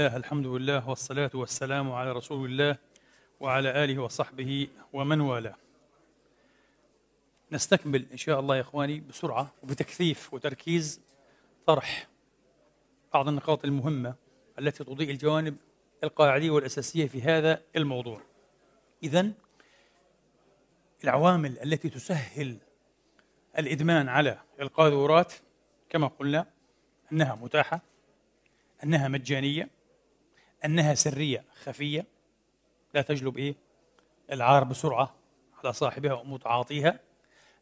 الله الحمد لله والصلاة والسلام على رسول الله وعلى آله وصحبه ومن والاه. نستكمل إن شاء الله يا إخواني بسرعة وبتكثيف وتركيز طرح بعض النقاط المهمة التي تضيء الجوانب القاعدية والأساسية في هذا الموضوع. إذا العوامل التي تسهل الإدمان على القاذورات كما قلنا أنها متاحة أنها مجانية أنها سرية خفية لا تجلب إيه؟ العار بسرعة على صاحبها ومتعاطيها.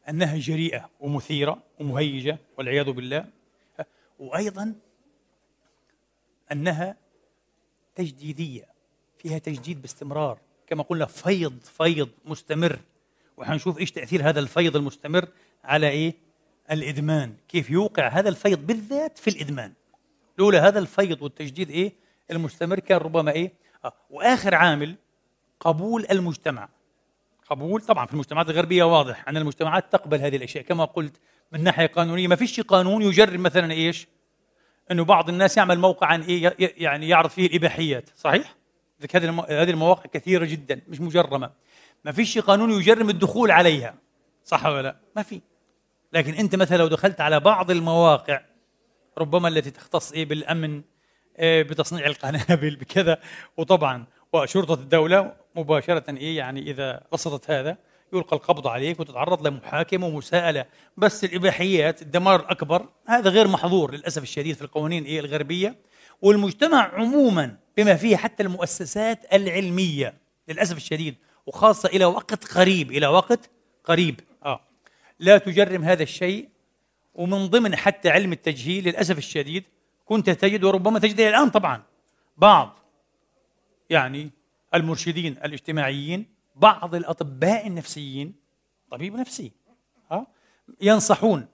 أنها جريئة ومثيرة ومهيجة والعياذ بالله. وأيضا أنها تجديدية فيها تجديد باستمرار كما قلنا فيض فيض مستمر. وحنشوف إيش تأثير هذا الفيض المستمر على إيه؟ الإدمان. كيف يوقع هذا الفيض بالذات في الإدمان. لولا هذا الفيض والتجديد إيه؟ المستمر كان ربما إيه؟ آه. وآخر عامل قبول المجتمع. قبول؟ طبعا في المجتمعات الغربية واضح أن المجتمعات تقبل هذه الأشياء. كما قلت من ناحية قانونية ما فيش قانون يجرب مثلا إيش؟ إنه بعض الناس يعمل موقعا إيه؟ يعني يعرض فيه الإباحيات. صحيح؟ هذه هذه المواقع كثيرة جدا مش مجرمة. ما فيش قانون يجرم الدخول عليها. صح ولا لا؟ ما في. لكن أنت مثلا لو دخلت على بعض المواقع ربما التي تختص إيه؟ بالأمن بتصنيع القنابل بكذا. وطبعا وشرطة الدولة مباشرة إيه يعني إذا رصدت هذا يلقى القبض عليك وتتعرض لمحاكمة ومساءلة. بس الإباحيات الدمار الاكبر هذا غير محظور للأسف الشديد في القوانين إيه الغربية. والمجتمع عموما بما فيه حتى المؤسسات العلمية للأسف الشديد وخاصة إلى وقت قريب إلى وقت قريب. آه. لا تجرم هذا الشيء ومن ضمن حتى علم التجهيل للأسف الشديد كنت تجد وربما تجد الآن طبعا بعض يعني المرشدين الاجتماعيين بعض الأطباء النفسيين طبيب نفسي ها ينصحون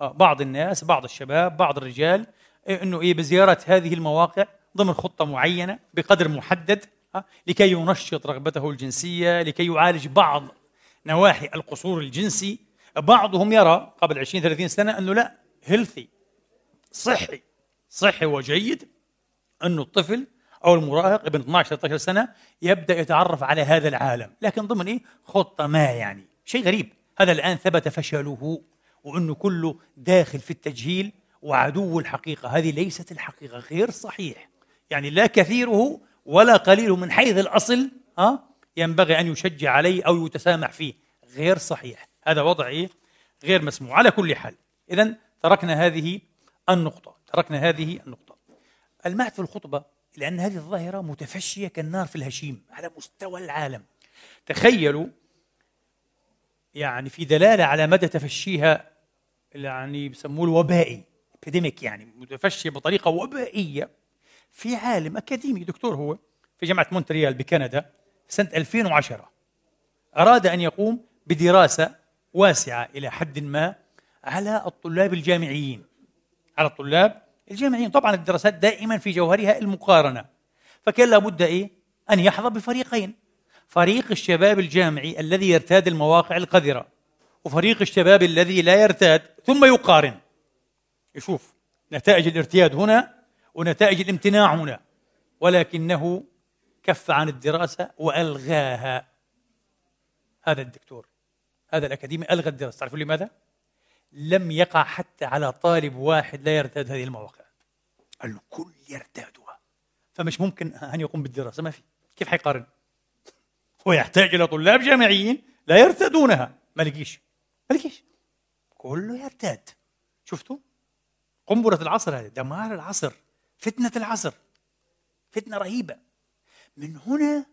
بعض الناس بعض الشباب بعض الرجال إنه إيه بزيارة هذه المواقع ضمن خطة معينة بقدر محدد لكي ينشط رغبته الجنسية لكي يعالج بعض نواحي القصور الجنسي. بعضهم يرى قبل 20 30 سنة أنه لا هيلثي صحي. صحي وجيد انه الطفل أو المراهق ابن 12 13 سنة يبدأ يتعرف على هذا العالم. لكن ضمن إيه؟ خطة ما يعني. شيء غريب. هذا الآن ثبت فشله وانه كله داخل في التجهيل وعدو الحقيقة. هذه ليست الحقيقة غير صحيح. يعني لا كثيره ولا قليله من حيث الأصل ها ينبغي أن يشجع عليه أو يتسامح فيه. غير صحيح. هذا وضع إيه؟ غير مسموع. على كل حال. اذا تركنا هذه النقطة. تركنا هذه النقطة. المعت في الخطبة لأن هذه الظاهرة متفشية كالنار في الهشيم على مستوى العالم. تخيلوا يعني في دلالة على مدى تفشيها يعني بسموه الوبائي epidemic يعني متفشية بطريقة وبائية في عالم أكاديمي. دكتور هو في جامعة مونتريال بكندا سنة 2010 أراد أن يقوم بدراسة واسعة إلى حد ما على الطلاب الجامعيين. على الطلاب الجامعيين. طبعا الدراسات دائما في جوهرها المقارنة. فكان لابد إيه؟ أن يحظى بفريقين. فريق الشباب الجامعي الذي يرتاد المواقع القذرة وفريق الشباب الذي لا يرتاد ثم يقارن. يشوف نتائج الارتياد هنا ونتائج الامتناع هنا ولكنه كف عن الدراسة وألغاها. هذا الدكتور هذا الأكاديمي ألغى الدراسة. تعرفون لماذا؟ لم يقع حتى على طالب واحد لا يرتاد هذه المواقع. قال له كل يرتادها. فمش ممكن أن يقوم بالدراسة ما في. كيف حيقارن؟ هو يحتاج إلى طلاب جامعيين لا يرتادونها. ما لقيش. ما لقيش. كله يرتاد. شفتوا؟ قنبلة العصر هذه دمار العصر فتنة العصر. فتنة رهيبة. من هنا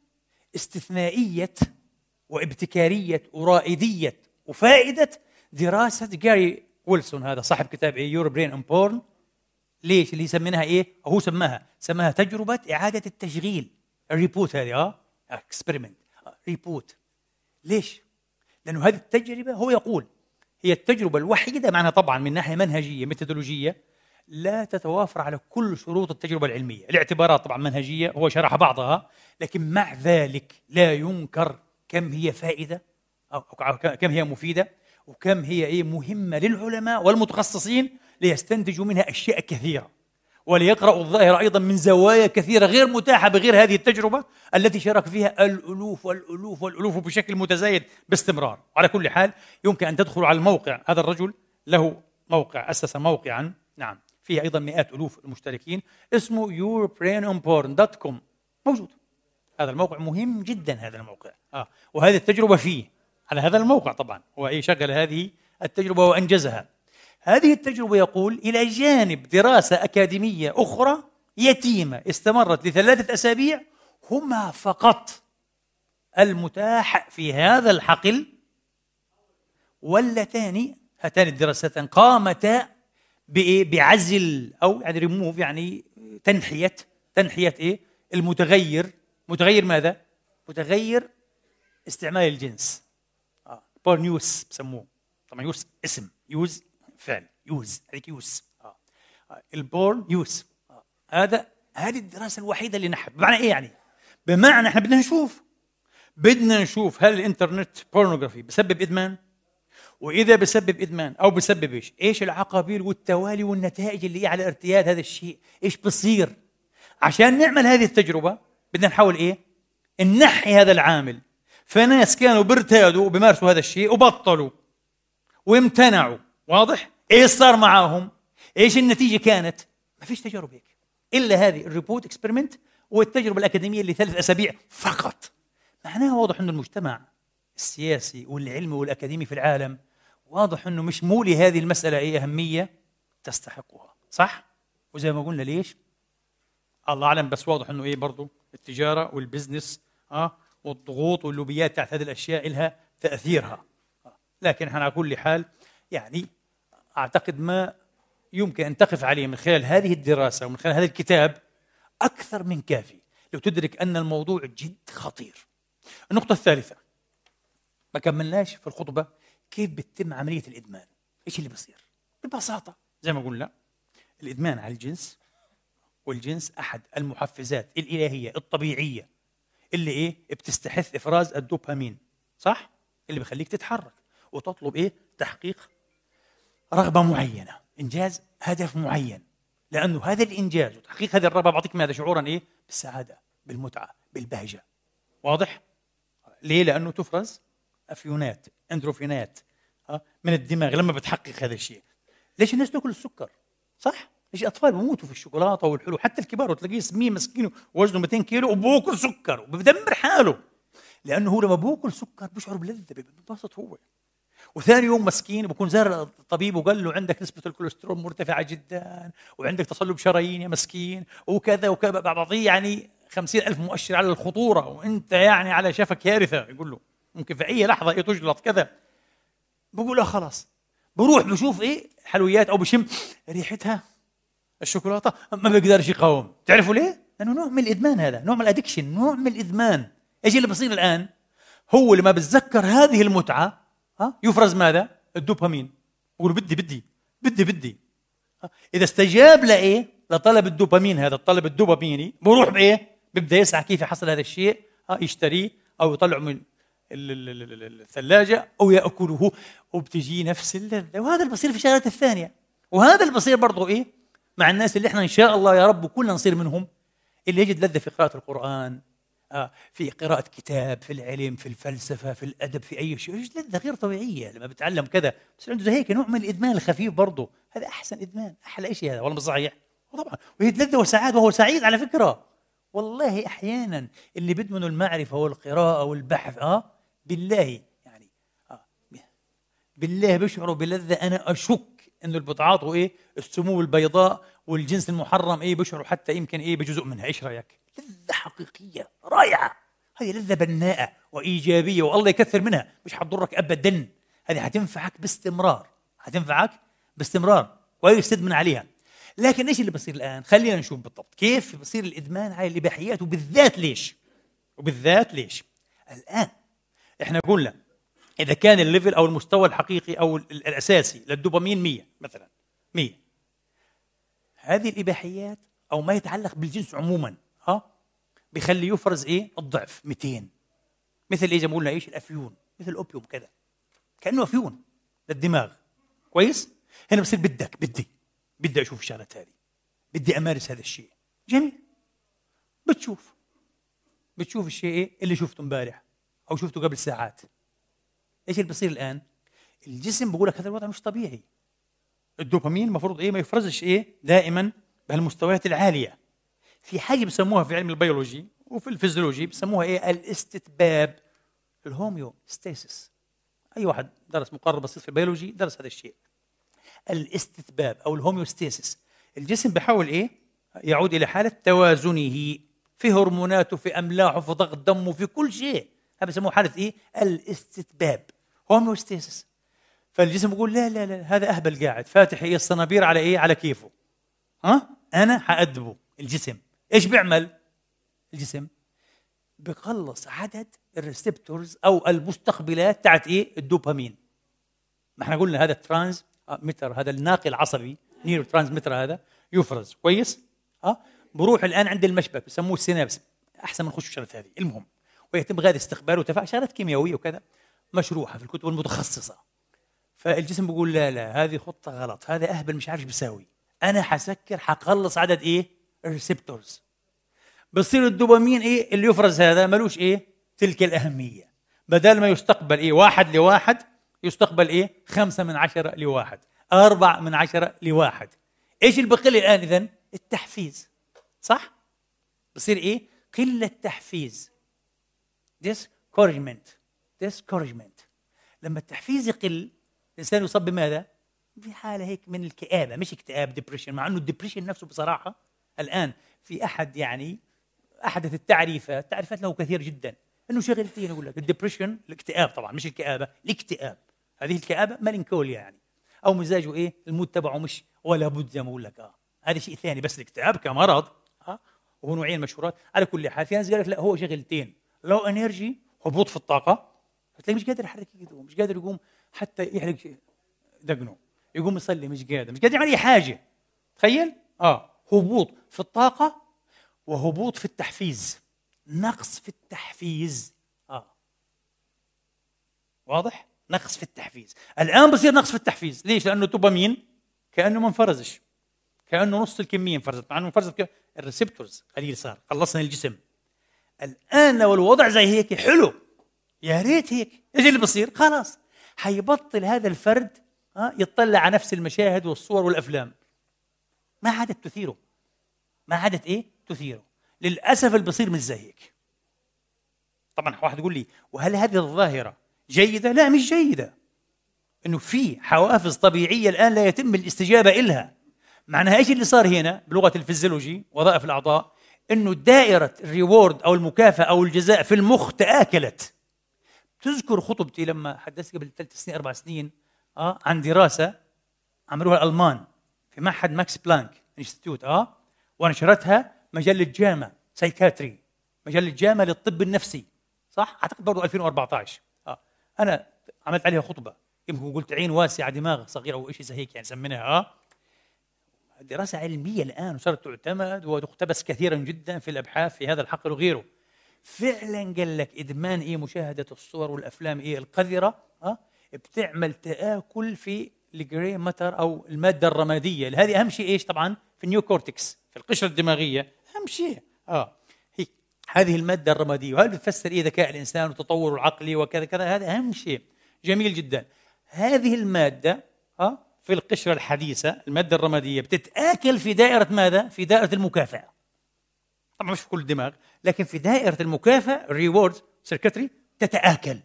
استثنائية وابتكارية ورائدية وفائدة دراسة جاري ويلسون هذا صاحب كتاب إيه Your Brain on Porn ليش؟ اللي يسمينها إيه؟ هو سماها. سماها تجربة إعادة التشغيل. ال reboot هذه آه؟ experiment reboot ليش؟ لأنه هذه التجربة هو يقول هي التجربة الوحيدة معناها طبعا من ناحية منهجية methodology لا تتوافر على كل شروط التجربة العلمية. الاعتبارات طبعا منهجية هو شرح بعضها لكن مع ذلك لا ينكر كم هي فائدة أو كم هي مفيدة. وكم هي إيه مهمة للعلماء والمتخصصين ليستنتجوا منها أشياء كثيرة وليقرأوا الظاهر أيضا من زوايا كثيرة غير متاحة بغير هذه التجربة التي شارك فيها الألوف والألوف والألوف بشكل متزايد باستمرار. على كل حال يمكن أن تدخلوا على الموقع. هذا الرجل له موقع أسس موقعا. نعم فيه أيضا مئات ألوف المشتركين. اسمه yourbrainonporn.com موجود. هذا الموقع مهم جدا هذا الموقع. آه. وهذه التجربة فيه. على هذا الموقع طبعا هو أي شغل هذه التجربة وأنجزها هذه التجربة يقول إلى جانب دراسة أكاديمية أخرى يتيمة استمرت لثلاثة أسابيع هما فقط المتاح في هذا الحقل واللتان هاتان الدراستان قامتا بعزل أو يعني ريموف يعني تنحية تنحية إيه؟ المتغير متغير ماذا؟ متغير استعمال الجنس آه porn use بسموه طبعا use اسم use فعل use هذيك يوز آه. آه. ال porn use آه. هذا هذه الدراسة الوحيدة اللي نحب بمعنى إيه يعني؟ بمعنى إحنا بدنا نشوف بدنا نشوف هل ال internet pornography بسبب إدمان؟ وإذا بسبب إدمان أو بسبب إيش؟ إيش العقابيل والتوالي والنتائج اللي هي على ارتياد هذا الشيء؟ إيش بصير؟ عشان نعمل هذه التجربة بدنا نحاول إيه؟ ننحي هذا العامل فناس كانوا بيرتادوا وبيمارسوا هذا الشيء وبطلوا وامتنعوا واضح؟ إيش صار معاهم؟ إيش النتيجة كانت؟ ما فيش تجارب هيك إلا هذه ال reboot experiment والتجربة الأكاديمية اللي ثلاث أسابيع فقط معناها واضح إنه المجتمع السياسي والعلمي والأكاديمي في العالم واضح إنه مش مولي هذه المسألة أي أهمية تستحقها صح وزي ما قلنا ليش الله أعلم بس واضح إنه إيه برضه التجارة وال business آه والضغوط واللوبيات تاعت هذه الأشياء لها تأثيرها. لكن إحنا على كل حال يعني أعتقد ما يمكن أن تقف عليه من خلال هذه الدراسة ومن خلال هذا الكتاب أكثر من كافي لو تدرك أن الموضوع جد خطير. النقطة الثالثة ما كملناش في الخطبة كيف بتتم عملية الإدمان؟ إيش اللي بصير ببساطة زي ما قلنا الإدمان على الجنس والجنس أحد المحفزات الإلهية الطبيعية اللي إيه؟ بتستحث إفراز الدوبامين صح؟ اللي بخليك تتحرك وتطلب إيه؟ تحقيق رغبة معينة إنجاز هدف معين. لأنه هذا الإنجاز وتحقيق هذه الرغبة بعطيك ماذا؟ شعورا إيه؟ بالسعادة بالمتعة بالبهجة. واضح؟ ليه؟ لأنه تفرز أفيونات أندروفينات من الدماغ لما بتحقق هذا الشيء. ليش الناس تأكل السكر؟ صح؟ ليش الاطفال بموتوا في الشوكولاتة والحلو. حتى الكبار وتلاقيه سمين مسكين وزنه 200 كيلو وبوكل سكر وبدمر حاله. لأنه هو لما بوكل سكر بيشعر بلذه بينبسط هو. وثاني يوم مسكين بكون زار الطبيب وقال له عندك نسبة الكوليسترول مرتفعة جدا وعندك تصلب شرايين يا مسكين وكذا وكذا. بعضيه يعني خمسين ألف مؤشر على الخطورة وأنت يعني على شفك كارثة يقول له ممكن في أي لحظة إيه تجلط كذا. بقول آه خلاص. بروح بشوف إيه حلويات أو بشم ريحتها. الشوكولاتة ما بيقدرش يقاوم. تعرفوا ليه؟ لأنه نوع من الإدمان هذا نوع من الادكشن نوع من الإدمان. إيش اللي بصير الآن هو لما بتذكر هذه المتعة ها يفرز ماذا؟ الدوبامين. يقول بدي بدي بدي بدي. إذا استجاب لإيه؟ لطلب الدوبامين هذا الطلب الدوباميني. بروح بإيه؟ بيبدأ يسعى كيف يحصل هذا الشيء ها يشتريه أو يطلعه من الثلاجة أو يأكله. وبتجي نفس اللذة وهذا اللي بصير في الشغلات الثانية. وهذا اللي بصير برضه إيه؟ مع الناس اللي إحنا إن شاء الله يا رب كلنا نصير منهم اللي يجد لذة في قراءة القرآن آه في قراءة كتاب في العلم في الفلسفة في الأدب في أي شيء يجد لذة غير طبيعية لما بتعلم كذا. بس عنده زي هيك نوع من الإدمان الخفيف برضه. هذا أحسن إدمان أحلى شيء هذا. والله مش صحيح. طبعا. ويجد لذة وسعادة وهو سعيد على فكرة. والله أحيانا اللي بدمنوا المعرفة والقراءة والبحث آه بالله يعني آه بالله بيشعروا بلذة أنا أشك إنه اللي بتعاطوا إيه السموم البيضاء والجنس المحرم إيه بيشعروا حتى يمكن إيه بجزء منها إيش رأيك؟ لذة حقيقية رائعة هذه لذة بناءة وإيجابية والله يكثر منها مش حتضرك أبدا هذه حتنفعك باستمرار حتنفعك باستمرار ولا يستدمن عليها لكن إيش اللي بصير الآن؟ خلينا نشوف بالضبط كيف بصير الإدمان على الإباحيات وبالذات ليش؟ وبالذات ليش؟ الآن إحنا قلنا إذا كان الليفل أو المستوى الحقيقي أو الأساسي للدوبامين 100 مثلا 100 هذه الإباحيات أو ما يتعلق بالجنس عموما ها بيخلي يفرز إيه؟ الضعف 200 مثل إيه؟ زي ما قلنا إيش؟ الأفيون. مثل الأوبيوم كذا كأنه أفيون للدماغ. كويس؟ هنا بصير بدك بدي. بدي أشوف الشغلات هذه. بدي أمارس هذا الشيء. جميل. بتشوف. بتشوف الشيء إيه؟ اللي شفته امبارح أو شفته قبل ساعات. إيش اللي بصير الآن؟ الجسم بقول لك هذا الوضع مش طبيعي. الدوبامين المفروض إيه ما يفرزش إيه دائما بهالمستويات العالية. في حاجة بسموها في علم البيولوجي وفي الفيزيولوجي بسموها إيه الاستتباب ال homeostasis. أي واحد درس مقرر بسيط في البيولوجي درس هذا الشيء. الاستتباب أو ال homeostasis. الجسم بحاول إيه يعود إلى حالة توازنه في هرموناته في أملاحه في ضغط دمه في كل شيء. هذا بسموه حالة إيه الاستتباب. homeostasis فالجسم بيقول لا لا لا هذا أهبل قاعد. فاتح إيه الصنابير على إيه؟ على كيفه. ها؟ أنا حأدبه. الجسم. إيش بيعمل؟ الجسم بقلص عدد ال receptors أو المستقبلات تاعت إيه؟ الدوبامين. ما إحنا قلنا هذا ال transmitter. هذا الناقل العصبي neurotransmitter هذا. يفرز. كويس؟ ها بروح الآن عند المشبك. بسموه ال synapse. أحسن من نخش الشغلات هذه. المهم. ويتم غير استقباله وتفاعل. شغلات كيميائية وكذا. مشروحة في الكتب المتخصصه فالجسم بيقول لا لا هذه خطة غلط هذا أهبل مش عارف إيش بيساوي أنا حسكر حقلص عدد إيه؟ الريسبتورز. بصير الدوبامين إيه؟ اللي يفرز هذا ملوش إيه؟ تلك الأهمية. بدل ما يستقبل إيه؟ واحد لواحد يستقبل إيه؟ خمسة من عشرة لواحد أربعة من عشرة لواحد. إيش اللي بقل الآن إذن؟ التحفيز. صح؟ بصير إيه؟ قلة تحفيز. Discouragement. Discouragement. لما التحفيز يقل الإنسان يصاب بماذا؟ في حالة هيك من الكآبة مش اكتئاب depression مع أنه ال depression نفسه بصراحة الآن في أحد يعني أحدث التعريفات التعريفات له كثير جدا. إنه شغلتين يقول لك ال depression الاكتئاب طبعا مش الكآبة الاكتئاب. هذه الكآبة melancholia يعني. أو مزاجه إيه؟ ال mood تبعه مش ولا بد زي ما بقول لك. آه هذا شيء ثاني بس الاكتئاب كمرض. آه وهو نوعين مشهورات على كل حال في ناس قال لك لا هو شغلتين. لو انرجي هبوط في الطاقة. فتلاقيه مش قادر يحرك ايده مش قادر يقوم حتى يحرق دقنه. يقوم يصلي مش قادر مش قادر يعمل أي حاجة. تخيل؟ آه. هبوط في الطاقة وهبوط في التحفيز. نقص في التحفيز. آه. واضح؟ نقص في التحفيز. الآن بصير نقص في التحفيز. ليش؟ لأنه الدوبامين كأنه ما انفرزش. كأنه نص الكمية انفرزت. مع إنه انفرزت ال receptors قليل صار. خلصنا الجسم. الآن لو الوضع زي هيك حلو يا ريت هيك. إيش اللي بصير؟ خلاص. حيبطل هذا الفرد يطلع على نفس المشاهد والصور والأفلام. ما عادت تثيره. ما عادت إيه؟ تثيره. للأسف اللي بصير مش زي هيك. طبعا واحد يقول لي وهل هذه الظاهرة جيدة؟ لا مش جيدة. إنه في حوافز طبيعية الآن لا يتم الاستجابة إلها. معناها إيش اللي صار هنا؟ بلغة الفيزيولوجي وظائف الأعضاء إنه دائرة ال reward أو المكافأة أو الجزاء في المخ تآكلت. تذكر خطبتي لما حدثت قبل ثلاث سنين أربع سنين آه عن دراسة عملوها الألمان في معهد ماكس بلانك institute آه ونشرتها مجلة JAMA Psychiatry مجلة JAMA للطب النفسي صح؟ أعتقد برضه 2014 أنا عملت عليها خطبة يمكن قلت عين واسعة دماغ صغيرة أو شيء زي هيك يعني سميناها دراسة علمية الآن وصارت تعتمد وتقتبس كثيرا جدا في الأبحاث في هذا الحقل وغيره. فعلا قال لك إدمان إيه مشاهدة الصور والأفلام إيه القذرة آه بتعمل تآكل في ال gray matter أو المادة الرمادية. هذه أهم شيء إيش طبعا؟ في ال neocortex في القشرة الدماغية. أهم شيء. آه. هذه المادة الرمادية. وهذا بتفسر إيه ذكاء الإنسان وتطوره العقلي وكذا كذا؟ هذا أهم شيء. جميل جدا. هذه المادة ها في القشرة الحديثة المادة الرمادية بتتآكل في دائرة ماذا؟ في دائرة المكافأة. طبعا مش في كل الدماغ لكن في دائرة المكافأة reward circuitry تتآكل.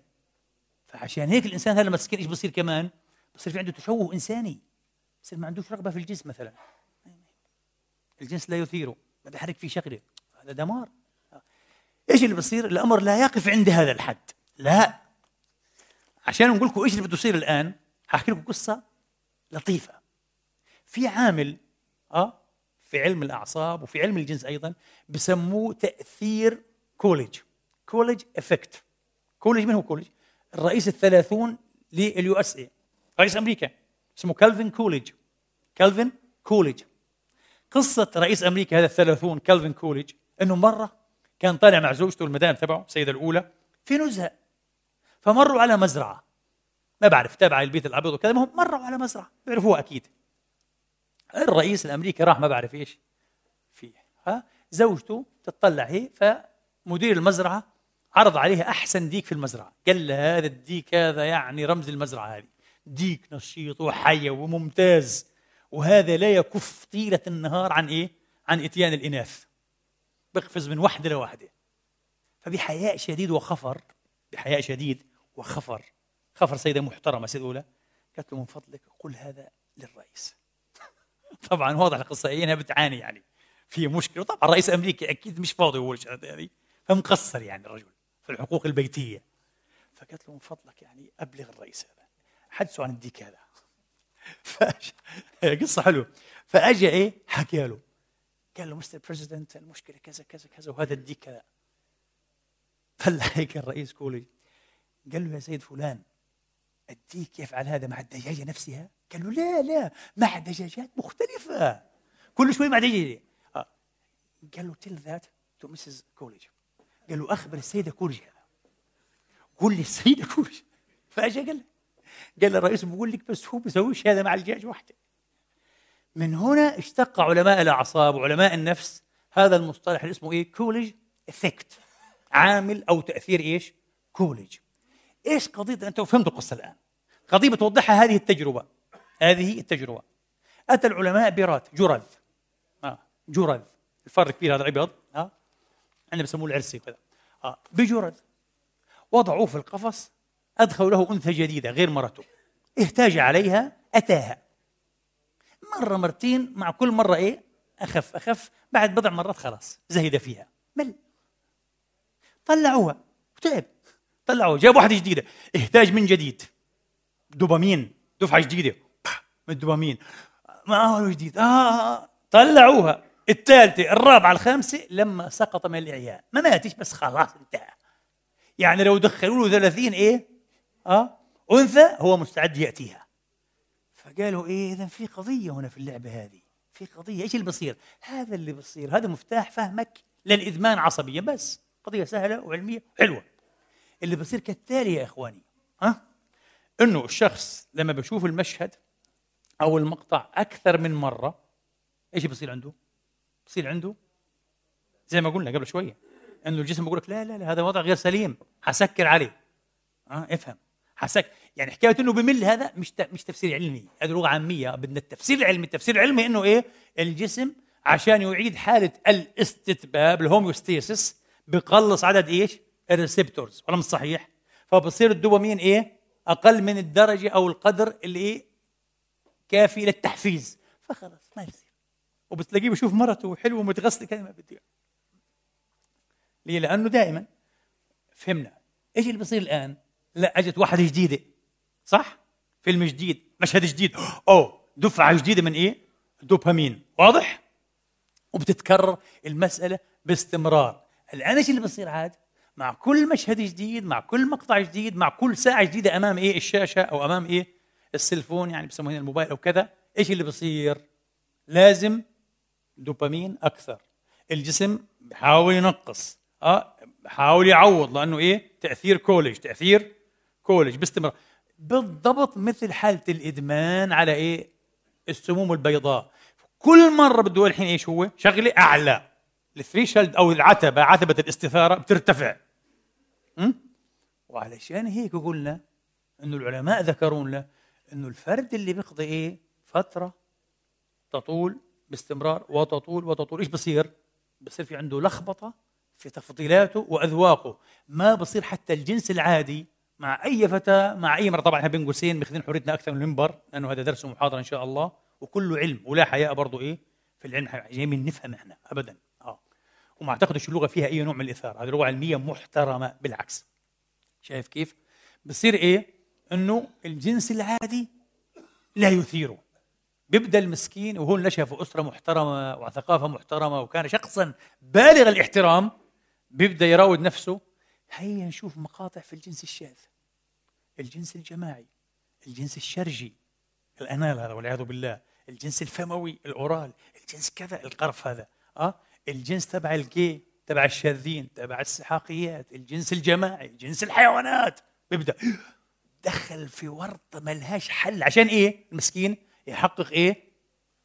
فعشان هيك الإنسان هذا لما تسكن إيش بصير كمان؟ بصير في عنده تشوه إنساني. بصير ما عندوش رغبة في الجنس مثلا. الجنس لا يثيره ما بيحرك فيه شغلة. هذا دمار. إيش اللي بصير؟ الأمر لا يقف عند هذا الحد. لا. عشان نقول لكم إيش اللي بده يصير الآن حاحكي لكم قصة لطيفة. في عامل آه في علم الأعصاب وفي علم الجنس أيضا بسموه تأثير كوليدج. Coolidge effect. كوليدج من هو كوليدج؟ الرئيس الثلاثون لل USA رئيس أمريكا. اسمه كالفين كوليدج. كالفين كوليدج. قصة رئيس أمريكا هذا الثلاثون كالفين كوليدج أنه مرة كان طالع مع زوجته المدام تبعه السيدة الأولى في نزهة. فمروا على مزرعة. ما بعرف تابع البيت الأبيض وكذا مروا على مزرعة. بيعرفوها أكيد. الرئيس الأمريكي راح ما بعرف إيش ها؟ زوجته تطلع هي فمدير المزرعة عرض عليها أحسن ديك في المزرعة قال لها هذا الديك هذا يعني رمز المزرعه هذه ديك نشيط وحي وممتاز وهذا لا يكف طيلة النهار عن إيه؟ عن إتيان الإناث بقفز من وحدة لوحدة فبحياء شديد وخفر بحياء شديد وخفر خفر سيدة محترمة سيدة أولى قالت له من فضلك قل هذا للرئيس. طبعا واضح القصة هي إنها بتعاني يعني في مشكلة. طبعا رئيس أمريكا أكيد مش فاضي هو الشهادة هذه فمقصر يعني الرجل في الحقوق البيتية. فقالت له من فضلك يعني أبلغ الرئيس هذا. حدثوا عن الديك هذا؟ فأجا قصة حلوة. فأجا إيه؟ حكى له. قال له Mr. President المشكلة كذا كذا كذا وهذا الديك كذا طلع هيك الرئيس كوليدج قال له يا سيد فلان الديك يفعل هذا مع الدجاجة نفسها؟ قال له لا لا مع دجاجات مختلفة. كل شوي مع دجاجة. آه. قال له that to Mrs. Coolidge. قال له أخبر السيدة كوليدج. هذا قول لي السيدة كوليدج. فأجا قال قال الرئيس بقول لك بس هو بيسويش هذا مع الدجاج وحده. من هنا اشتق علماء الأعصاب وعلماء النفس هذا المصطلح اللي اسمه إيه؟ Coolidge effect. عامل أو تأثير إيش؟ كوليدج. إيش قضية؟ أنتم فهمتوا القصة الآن. قضية بتوضحها هذه التجربة. هذه التجربة. أتى العلماء برات جرذ. آه. جرذ. الفرق كبير هذا ها آه. عندنا بسموه العرسي كذا آه. بجرذ. وضعوه في القفص أدخلوا له أنثى جديدة غير مرته. احتاج عليها أتاها. مرة مرتين مع كل مرة إيه؟ أخف أخف. بعد بضع مرات خلاص زهد فيها. مل. طلعوها. وتعب طلعوها. جابوا واحدة جديدة. احتاج من جديد. دوبامين. دفعة جديدة. من الدوبامين. ما هو جديد؟ آه, آه, آه. طلعوها. الثالثة الرابعة الخامسة لما سقط من الإعياء ما ماتش بس خلاص انتهى. يعني لو دخلوا له 30 إيه؟ آه. أنثى هو مستعد يأتيها. فقالوا إيه إذا في قضية هنا في اللعبة هذه. في قضية. إيش اللي بصير؟ هذا اللي بصير. هذا مفتاح فهمك للإدمان عصبيا بس. قضية سهلة وعلمية حلوة. اللي بصير كالتالي يا إخواني ها؟ إنه الشخص لما بشوف المشهد أو المقطع أكثر من مرة إيش بصير عنده؟ بصير عنده زي ما قلنا قبل شوية إنه الجسم بيقول لك لا لا لا هذا وضع غير سليم حسكر عليه ها افهم حسك يعني حكاية إنه بمل هذا مش مش تفسير علمي هذه لغة عامية بدنا التفسير العلمي التفسير العلمي إنه إيه الجسم عشان يعيد حالة الاستتباب ال homeostasis بقلص عدد إيش؟ ال receptors ولا مش صحيح؟ فبصير الدوبامين إيه؟ أقل من الدرجة أو القدر اللي إيه؟ كافي للتحفيز فخلص ما يصير وبتلاقيه بشوف مرته حلوة ومتغسلة كلمه بدي ليه؟ لأنه دائما فهمنا إيش اللي بصير الآن؟ لا أجت واحدة جديدة صح؟ فيلم جديد مشهد جديد أوه دفعة جديدة من إيه؟ دوبامين واضح؟ وبتتكرر المسألة باستمرار الآن إيش اللي بصير عاد؟ مع كل مشهد جديد مع كل مقطع جديد مع كل ساعة جديدة أمام إيه الشاشة أو أمام إيه السلفون يعني بسموه الموبايل أو كذا إيش اللي بصير لازم دوبامين أكثر. الجسم بحاول ينقص. آه بحاول يعوض لأنه إيه؟ تأثير كولج تأثير كولج باستمرار. بالضبط مثل حالة الإدمان على إيه؟ السموم البيضاء. كل مرة بده الحين إيش هو؟ شغلة أعلى. الثريشلد أو العتبة عتبة الاستثارة بترتفع? وعلشان هيك قلنا إنه العلماء ذكروا لنا إنه الفرد اللي بيقضي إيه؟ فترة تطول باستمرار وتطول وتطول. إيش بصير؟ بصير في عنده لخبطة في تفضيلاته وأذواقه. ما بصير حتى الجنس العادي مع أي فتاة مع أي مرة. طبعا إحنا بين قوسين ماخذين حريتنا أكثر من المنبر لأنه هذا درس ومحاضرة إن شاء الله. وكله علم ولا حياء برضه إيه؟ في العلم. جايين نفهم إحنا ابدا. وما اعتقدش اللغة فيها أي نوع من الإثارة. هذه لغة علمية محترمة بالعكس. شايف كيف؟ بصير إيه؟ انه الجنس العادي لا يثيره بيبدا المسكين وهو نشا في أسرة محترمة وثقافة محترمة وكان شخصا بالغ الاحترام بيبدأ يراود نفسه. هيا نشوف مقاطع في الجنس الشاذ. الجنس الجماعي الجنس الشرجي الأنال هذا والعياذ بالله الجنس الفموي الأورال الجنس كذا القرف هذا آه؟ الجنس تبع الجي تبع الشاذين تبع السحاقيات الجنس الجماعي جنس الحيوانات. بيبدأ دخل في ورطة ملهاش حل. عشان إيه؟ المسكين يحقق إيه؟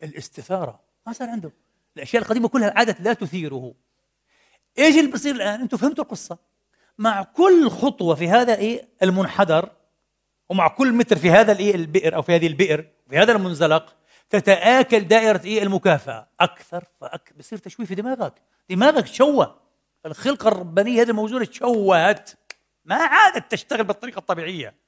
الاستثارة. ما صار عنده. الأشياء القديمة كلها عادت لا تثيره. إيش اللي بصير الآن؟ أنتم فهمتوا القصة. مع كل خطوة في هذا إيه؟ المنحدر ومع كل متر في هذا الإيه؟ البئر أو في هذه البئر في هذا المنزلق تتآكل دائرة إيه؟ المكافأة. أكثر فأكثر. بصير تشويه في دماغك. دماغك تشوه. الخلقة الربانية هذه الموجودة تشوهت. ما عادت تشتغل بالطريقة الطبيعية.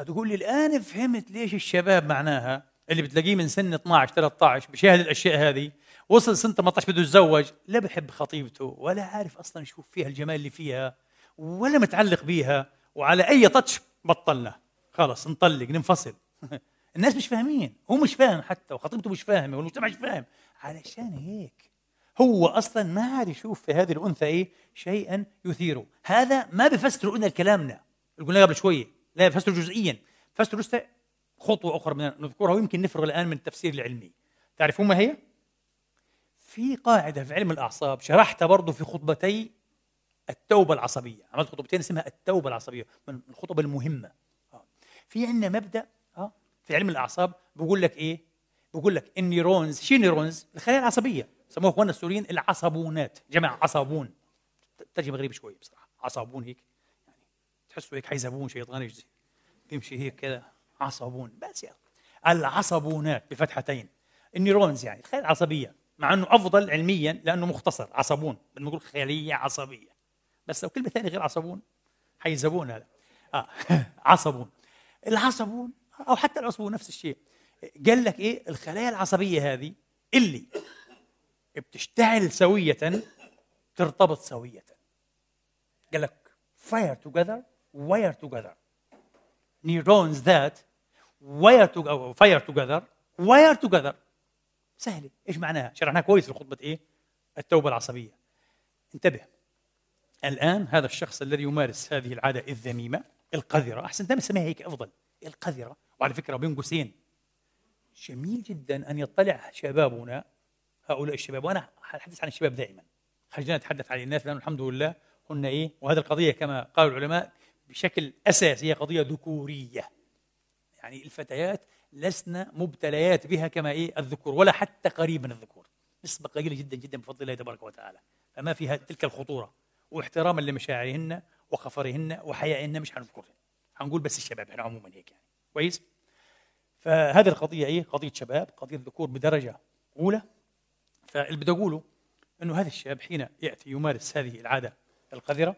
حتقول لي الآن فهمت ليش الشباب معناها اللي بتلاقيه من سن 12 13 بشاهد الأشياء هذه وصل سنة 18 بده يتزوج لا بحب خطيبته ولا عارف أصلا يشوف فيها الجمال اللي فيها ولا متعلق بيها وعلى أي تاتش بطلنا. خلص نطلق ننفصل. الناس مش فاهمين هو مش فاهم حتى وخطيبته مش فاهمة والمجتمع مش فاهم. علشان هيك هو أصلا ما عاد يشوف في هذه الأنثى إيه؟ شيئا يثيره. هذا ما بفسر قلنا كلامنا. قلنا قبل شوية لا بفسره جزئيا. بفسره لسه خطوة أخرى من نذكرها ويمكن نفرغ الآن من التفسير العلمي. تعرفون ما هي؟ في قاعدة في علم الأعصاب شرحتها برضه في خطبتي التوبة العصبية. عملت خطبتين اسمها التوبة العصبية من الخطب المهمة. آه. في عندنا مبدأ آه في علم الأعصاب بقول لك إيه؟ بقول لك ال neurons شو neurons الخلايا العصبية سموها إخواننا السوريين العصبونات جمع عصبون ترجمة غريبة شوي بصراحة. عصبون هيك. تحسوا هيك حيزبون شيطاني يمشي هيك كذا عصبون بس يعني العصبونات بفتحتين. النيرونز يعني الخلايا العصبيه مع إنه أفضل علميا لأنه مختصر عصبون بدنا نقول خليه عصبية. بس لو كلمة ثانية غير عصبون حيزبون هذا. آه عصبون العصبون أو حتى العصبون نفس الشيء. قال لك إيه؟ الخلايا العصبية هذه اللي بتشتعل سوية ترتبط سوية. قال لك fire together wire together. Neurons that wire to fire together wire together. سهله إيش معناها؟ شرحناها كويس في خطبة إيه؟ التوبة العصبية. انتبه. الآن هذا الشخص الذي يمارس هذه العادة الذميمة القذرة. أحسن دائما نسميها هيك أفضل. القذرة. وعلى فكرة بين قوسين. جميل جدا أن يطلع شبابنا هؤلاء الشباب. وأنا اتحدث عن الشباب دائما. خلينا نتحدث عن الناس لأنه الحمد لله هن إيه؟ وهذه القضية كما قال العلماء بشكل أساسي هي قضية ذكورية. يعني الفتيات لسنا مبتليات بها كما إيه؟ الذكور ولا حتى قريب من الذكور. نسبة قليلة جدا جدا بفضل الله تبارك وتعالى. فما فيها تلك الخطورة. واحتراما لمشاعرهن وخفرهن وحيائهن مش حنذكرهن حنقول بس الشباب إحنا عموما هيك يعني. كويس؟ فهذه القضية إيه؟ قضية شباب قضية ذكور بدرجة أولى. فاللي بدي أقوله أنه هذا الشاب حين يأتي يمارس هذه العادة القذرة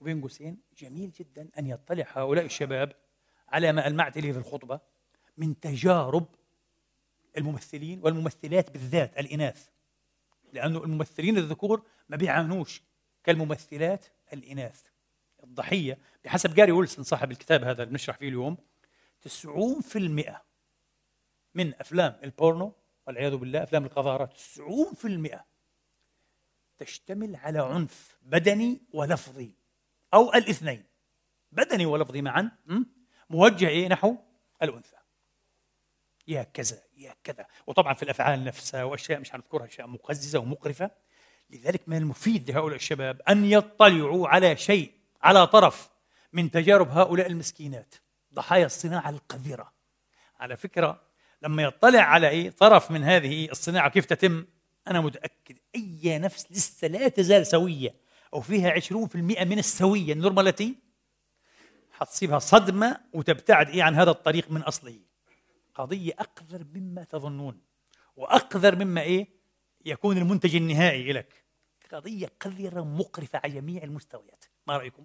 وبين قوسين جميل جدا أن يطلع هؤلاء الشباب على ما ألمعت إليه في الخطبة من تجارب الممثلين والممثلات بالذات الإناث. لأنه الممثلين الذكور ما بيعانوش كالممثلات الإناث. الضحية بحسب جاري ويلسون صاحب الكتاب هذا اللي بنشرح فيه اليوم 90% من أفلام البورنو والعياذ بالله أفلام القذارة 90% تشتمل على عنف بدني ولفظي. أو الاثنين. بدني ولفظي معا موجه إيه؟ نحو الأنثى. يا كذا يا كذا. وطبعا في الأفعال نفسها وأشياء مش هنذكرها أشياء مقززة ومقرفة. لذلك من المفيد لهؤلاء الشباب أن يطلعوا على شيء على طرف من تجارب هؤلاء المسكينات. ضحايا الصناعة القذرة. على فكرة لما يطلع على أي طرف من هذه الصناعة كيف تتم؟ أنا متأكد أي نفس لسه لا تزال سوية. أو فيها 20% من السوية النورماليتي حتصيبها صدمة وتبتعد إيه عن هذا الطريق من أصله. قضية أقذر مما تظنون وأقذر مما إيه يكون المنتج النهائي لك. قضية قذرة مقرفة على جميع المستويات. ما رأيكم؟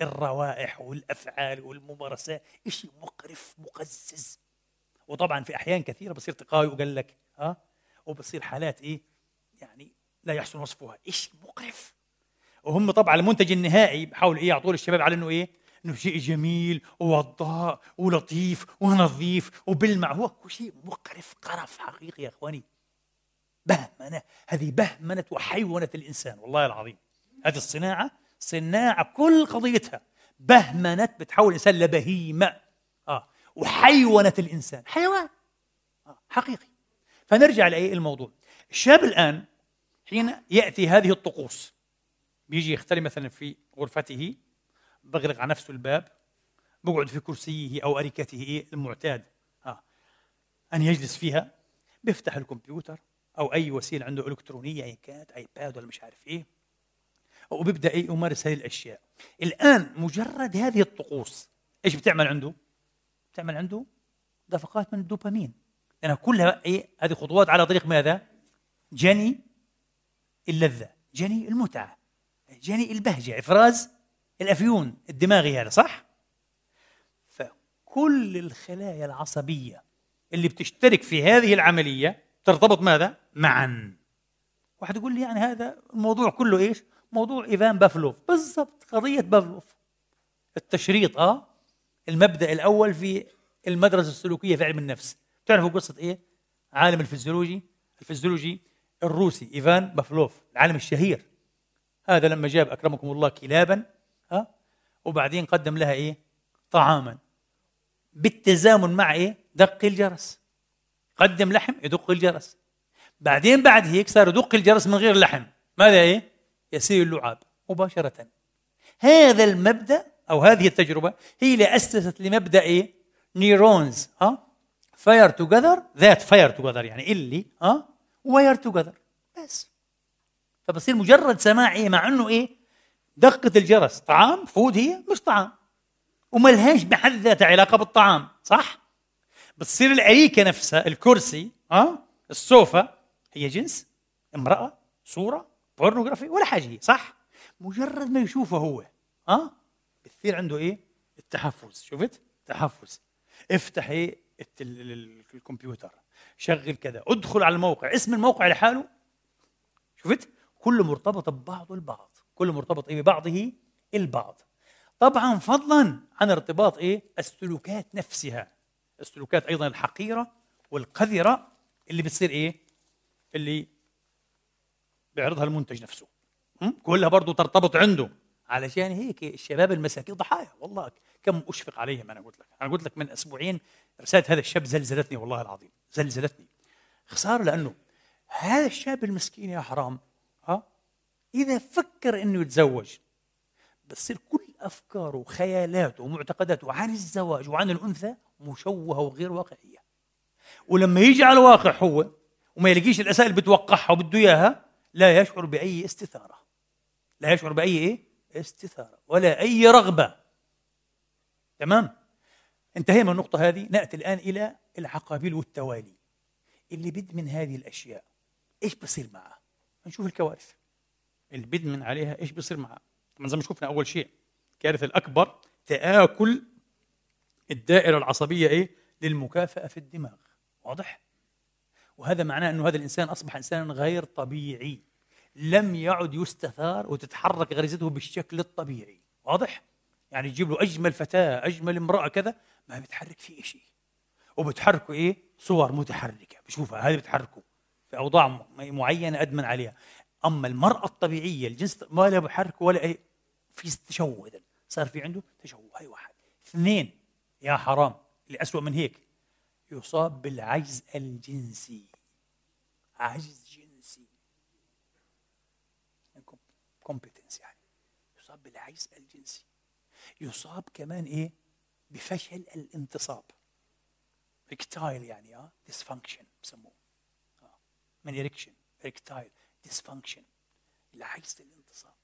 الروائح والأفعال والممارسات شيء مقرف مقزز. وطبعا في أحيان كثيرة بصير تقاوي وقال لك ها؟ وبصير حالات إيه يعني لا يحسن وصفها. شيء مقرف. وهم طبعا المنتج النهائي. بحاولوا إيه يعطوا الشباب على إنه إيه إنه شيء جميل ووضاء ولطيف ونظيف وبلمع هو شيء مقرف قرف حقيقي يا إخواني. بهمنة هذه بهمنة وحيونة الإنسان والله العظيم. هذه الصناعة صناعة كل قضيتها بهمنت بتحول الإنسان لبهيمة. آه وحيونت الإنسان. حيوان. آه. حقيقي. فنرجع لإيه الموضوع. الشاب الآن حين يأتي هذه الطقوس بيجي يختلي مثلا في غرفته بغلق على نفسه الباب بقعد في كرسيه أو أريكته المعتاد آه. ان يجلس فيها بيفتح الكمبيوتر أو أي وسيلة عنده إلكترونية أي كانت ايباد ولا مش عارف إيه وبيبدأ إيه يمارس هذه الأشياء الآن مجرد هذه الطقوس إيش بتعمل عنده؟ بتعمل عنده دفقات من الدوبامين لأنها كلها إيه هذه خطوات على طريق ماذا؟ جني اللذة، جني المتعة، جني البهجة، إفراز الأفيون الدماغي هذا صح؟ فكل الخلايا العصبية اللي بتشترك في هذه العملية ترتبط ماذا؟ معا واحد يقول لي يعني هذا الموضوع كله إيش؟ موضوع إيفان بافلوف بالضبط قضية بافلوف التشريط آه المبدأ الأول في المدرسة السلوكية في علم النفس تعرفوا قصة إيه؟ عالم الفيزيولوجي الفيزيولوجي الروسي إيفان بافلوف العالم الشهير هذا لما جاب أكرمكم الله كلابا ها؟ وبعدين قدم لها إيه؟ طعاما بالتزامن مع إيه؟ دق الجرس قدم لحم يدق الجرس بعدين بعد هيك صار يدق الجرس من غير لحم ماذا إيه؟ يسير اللعاب مباشرة هذا المبدأ أو هذه التجربة هي اللي أسست لمبدأ إيه؟ neurons ها fire together that fire together يعني اللي ها wire together بس فبصير مجرد سماع إيه مع إنه إيه؟ دقة الجرس. طعام؟ food هي؟ مش طعام. وما لهاش بحد ذاتها علاقة بالطعام صح؟ بتصير الأريكة نفسها الكرسي ها؟ السوفا هي جنس امرأة صورة pornography ولا حاجة هي صح؟ مجرد ما يشوفه هو ها؟ أه؟ بتصير عنده إيه؟ التحفز. شفت؟ تحفز. افتح إيه الكمبيوتر. شغل كذا. ادخل على الموقع. اسم الموقع لحاله. شفت؟ كله مرتبط ببعضه البعض كله مرتبط إيه ببعضه؟ البعض. طبعا فضلا عن ارتباط إيه؟ السلوكات نفسها. السلوكات أيضا الحقيرة والقذرة اللي بتصير إيه؟ اللي بيعرضها المنتج نفسه. كلها برضه ترتبط عنده. علشان هيك الشباب المساكين ضحايا. والله كم أشفق عليهم أنا قلت لك. أنا قلت لك من أسبوعين رسالة هذا الشاب زلزلتني والله العظيم. زلزلتني. خسارة لأنه هذا الشاب المسكين يا حرام ها إذا فكر إنه يتزوج بتصير كل أفكاره وخيالاته ومعتقداته عن الزواج وعن الأنثى مشوهة وغير واقعية. ولما يجي على الواقع هو وما يلاقيش الاسئله اللي بتوقعها وبده إياها لا يشعر بأي استثارة. لا يشعر بأي إيه؟ استثارة ولا أي رغبة. تمام؟ انتهينا من النقطة هذه نأتي الآن إلى العقابيل والتوالي. اللي بدمن هذه الأشياء إيش بصير معه؟ نشوف الكوارث. اللي بدمن عليها إيش بصير معه طبعا زي ما شفنا أول شيء الكارثة الأكبر تآكل الدائرة العصبية إيه؟ للمكافأة في الدماغ. واضح؟ وهذا معناه أنه هذا الإنسان أصبح إنسانا غير طبيعي. لم يعد يستثار وتتحرك غريزته بالشكل الطبيعي. واضح؟ يعني تجيب له أجمل فتاة أجمل امرأة كذا ما بتحرك فيه شيء. وبتحركوا إيه؟ صور متحركة. بشوفها هذه بتحركه. في أوضاع معينة أدمن عليها. أما المرأة الطبيعية الجنس ما لا بحرك ولا أي في تشوه إذا صار في عنده تشوه هاي واحد. اثنين يا حرام اللي أسوأ من هيك يصاب بالعجز الجنسي. عجز جنسي. impotence يعني. يصاب بالعجز الجنسي. يصاب كمان إيه؟ بفشل الانتصاب. erectile يعني آه dysfunction بسموه. من erection erectile dysfunction العجز الانتصاب